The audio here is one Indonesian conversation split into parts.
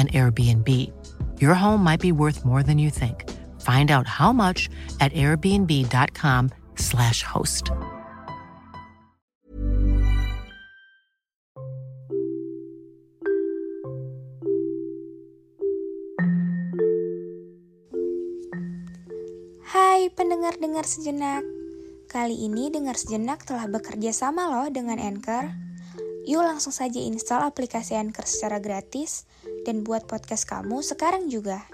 an Airbnb. Your home might be worth more than you think. Find out how much at airbnb.com/slash host. Hai pendengar-dengar sejenak. Kali ini dengar sejenak telah bekerja sama loh dengan Anchor. Yuk langsung saja install aplikasi Anchor secara gratis dan buat podcast kamu sekarang juga.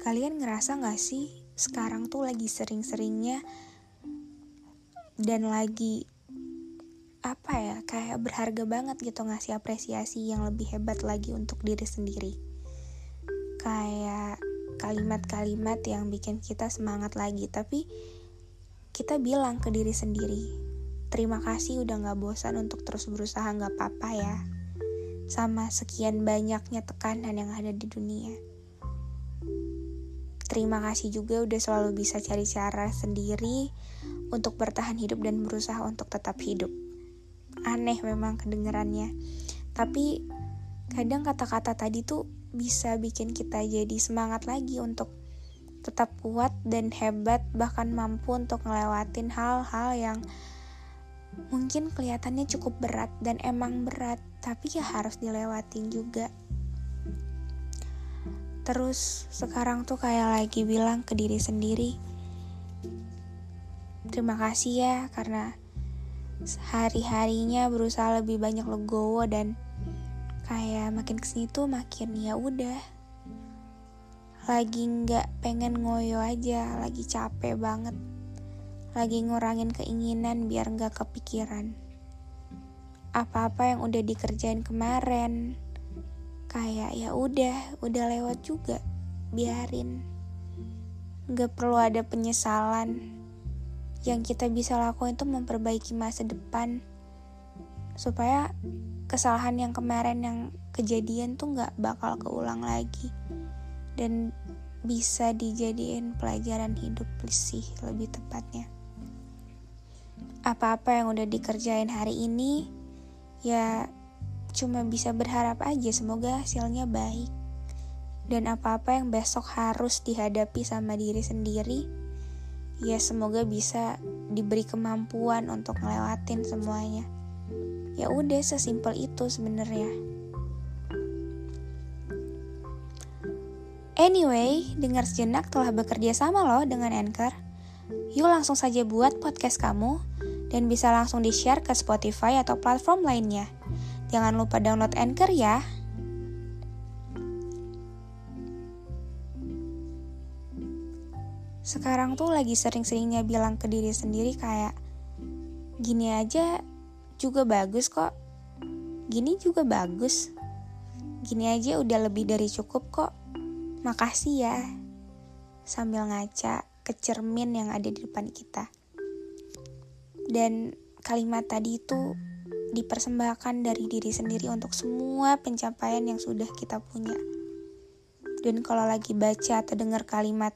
Kalian ngerasa gak sih sekarang tuh lagi sering-seringnya dan lagi apa ya kayak berharga banget gitu ngasih apresiasi yang lebih hebat lagi untuk diri sendiri kayak kalimat-kalimat yang bikin kita semangat lagi. Tapi kita bilang ke diri sendiri terima kasih udah gak bosan untuk terus berusaha gak apa-apa ya. Sama sekian banyaknya tekanan yang ada di dunia. Terima kasih juga udah selalu bisa cari cara sendiri untuk bertahan hidup dan berusaha untuk tetap hidup. Aneh memang kedengerannya tapi kadang kata-kata tadi tuh bisa bikin kita jadi semangat lagi untuk tetap kuat dan hebat bahkan mampu untuk ngelewatin hal-hal yang mungkin kelihatannya cukup berat dan emang berat tapi ya harus dilewatin juga. Terus sekarang tuh kayak lagi bilang ke diri sendiri terima kasih ya karena hari-harinya berusaha lebih banyak legowo dan kayak makin ke sini tuh makin ya udah. Lagi nggak pengen ngoyo aja lagi capek banget. Lagi ngurangin keinginan biar nggak kepikiran. Apa-apa yang udah dikerjain kemarin kayak ya udah udah lewat juga biarin. Nggak perlu ada penyesalan. Yang kita bisa lakukan itu memperbaiki masa depan. Supaya kesalahan yang kemarin yang kejadian tuh nggak bakal keulang lagi. Dan bisa dijadiin pelajaran hidup sih lebih tepatnya. Apa-apa yang udah dikerjain hari ini ya cuma bisa berharap aja semoga hasilnya baik. Dan apa-apa yang besok harus dihadapi sama diri sendiri ya semoga bisa diberi kemampuan untuk ngelewatin semuanya Ya udah sesimpel itu sebenarnya. Anyway, dengar sejenak telah bekerja sama loh dengan Anchor. Yuk langsung saja buat podcast kamu dan bisa langsung di-share ke Spotify atau platform lainnya. Jangan lupa download Anchor ya. Sekarang tuh lagi sering-seringnya bilang ke diri sendiri kayak gini aja juga bagus kok. Gini juga bagus. Gini aja udah lebih dari cukup kok. Makasih ya. Sambil ngaca ke cermin yang ada di depan kita. Dan kalimat tadi itu dipersembahkan dari diri sendiri untuk semua pencapaian yang sudah kita punya. Dan kalau lagi baca atau dengar kalimat,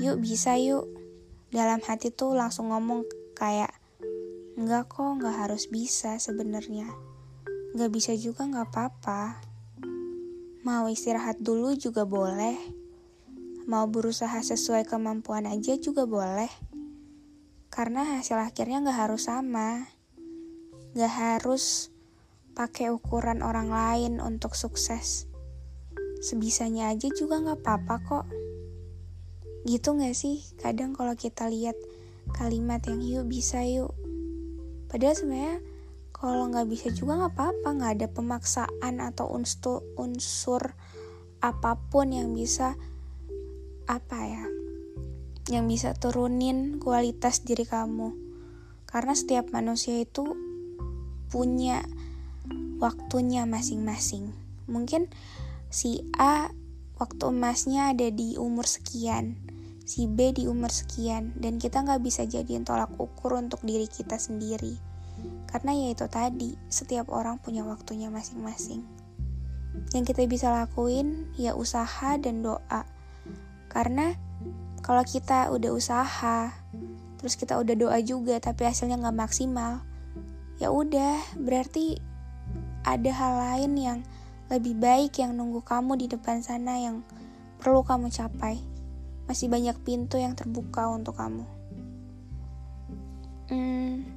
yuk bisa yuk, dalam hati tuh langsung ngomong kayak, Enggak kok, nggak harus bisa sebenarnya. Nggak bisa juga nggak apa-apa. Mau istirahat dulu juga boleh. Mau berusaha sesuai kemampuan aja juga boleh. Karena hasil akhirnya nggak harus sama. Nggak harus pakai ukuran orang lain untuk sukses. Sebisanya aja juga nggak apa-apa kok. Gitu gak sih? Kadang kalau kita lihat kalimat yang yuk bisa yuk padahal sebenarnya kalau nggak bisa juga nggak apa-apa nggak ada pemaksaan atau unsur unsur apa pun yang bisa apa ya yang bisa turunin kualitas diri kamu karena setiap manusia itu punya waktunya masing-masing. Mungkin si A waktu emasnya ada di umur sekian, si B di umur sekian, dan kita nggak bisa jadiin tolak ukur untuk diri kita sendiri. Karena ya itu tadi, setiap orang punya waktunya masing-masing. Yang kita bisa lakuin ya usaha dan doa. Karena kalau kita udah usaha, terus kita udah doa juga tapi hasilnya nggak maksimal, ya udah berarti ada hal lain yang lebih baik yang nunggu kamu di depan sana yang perlu kamu capai. Masih banyak pintu yang terbuka untuk kamu. Hmm,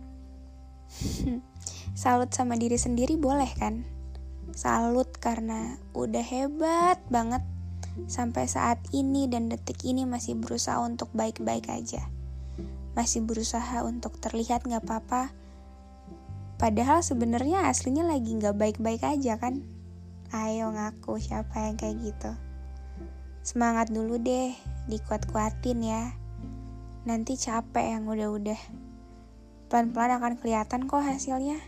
salut sama diri sendiri boleh kan? Salut karena udah hebat banget sampai saat ini dan detik ini masih berusaha untuk baik-baik aja. Masih berusaha untuk terlihat gak apa-apa, Padahal sebenarnya aslinya lagi nggak baik-baik aja kan? Ayo ngaku siapa yang kayak gitu. Semangat dulu deh, dikuat-kuatin ya. Nanti capek yang udah-udah. Pelan-pelan akan kelihatan kok hasilnya.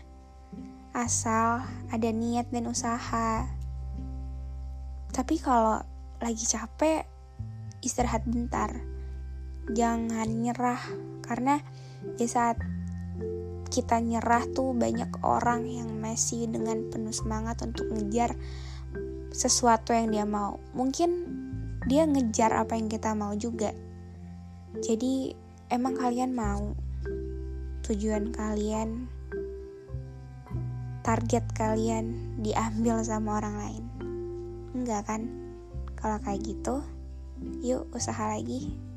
Asal ada niat dan usaha. Tapi kalau lagi capek, istirahat bentar. Jangan nyerah, karena di saat kita nyerah tuh banyak orang yang masih dengan penuh semangat untuk ngejar sesuatu yang dia mau. Mungkin dia ngejar apa yang kita mau juga. Jadi emang kalian mau tujuan kalian target kalian diambil sama orang lain. Enggak kan? Kalau kayak gitu, yuk usaha lagi.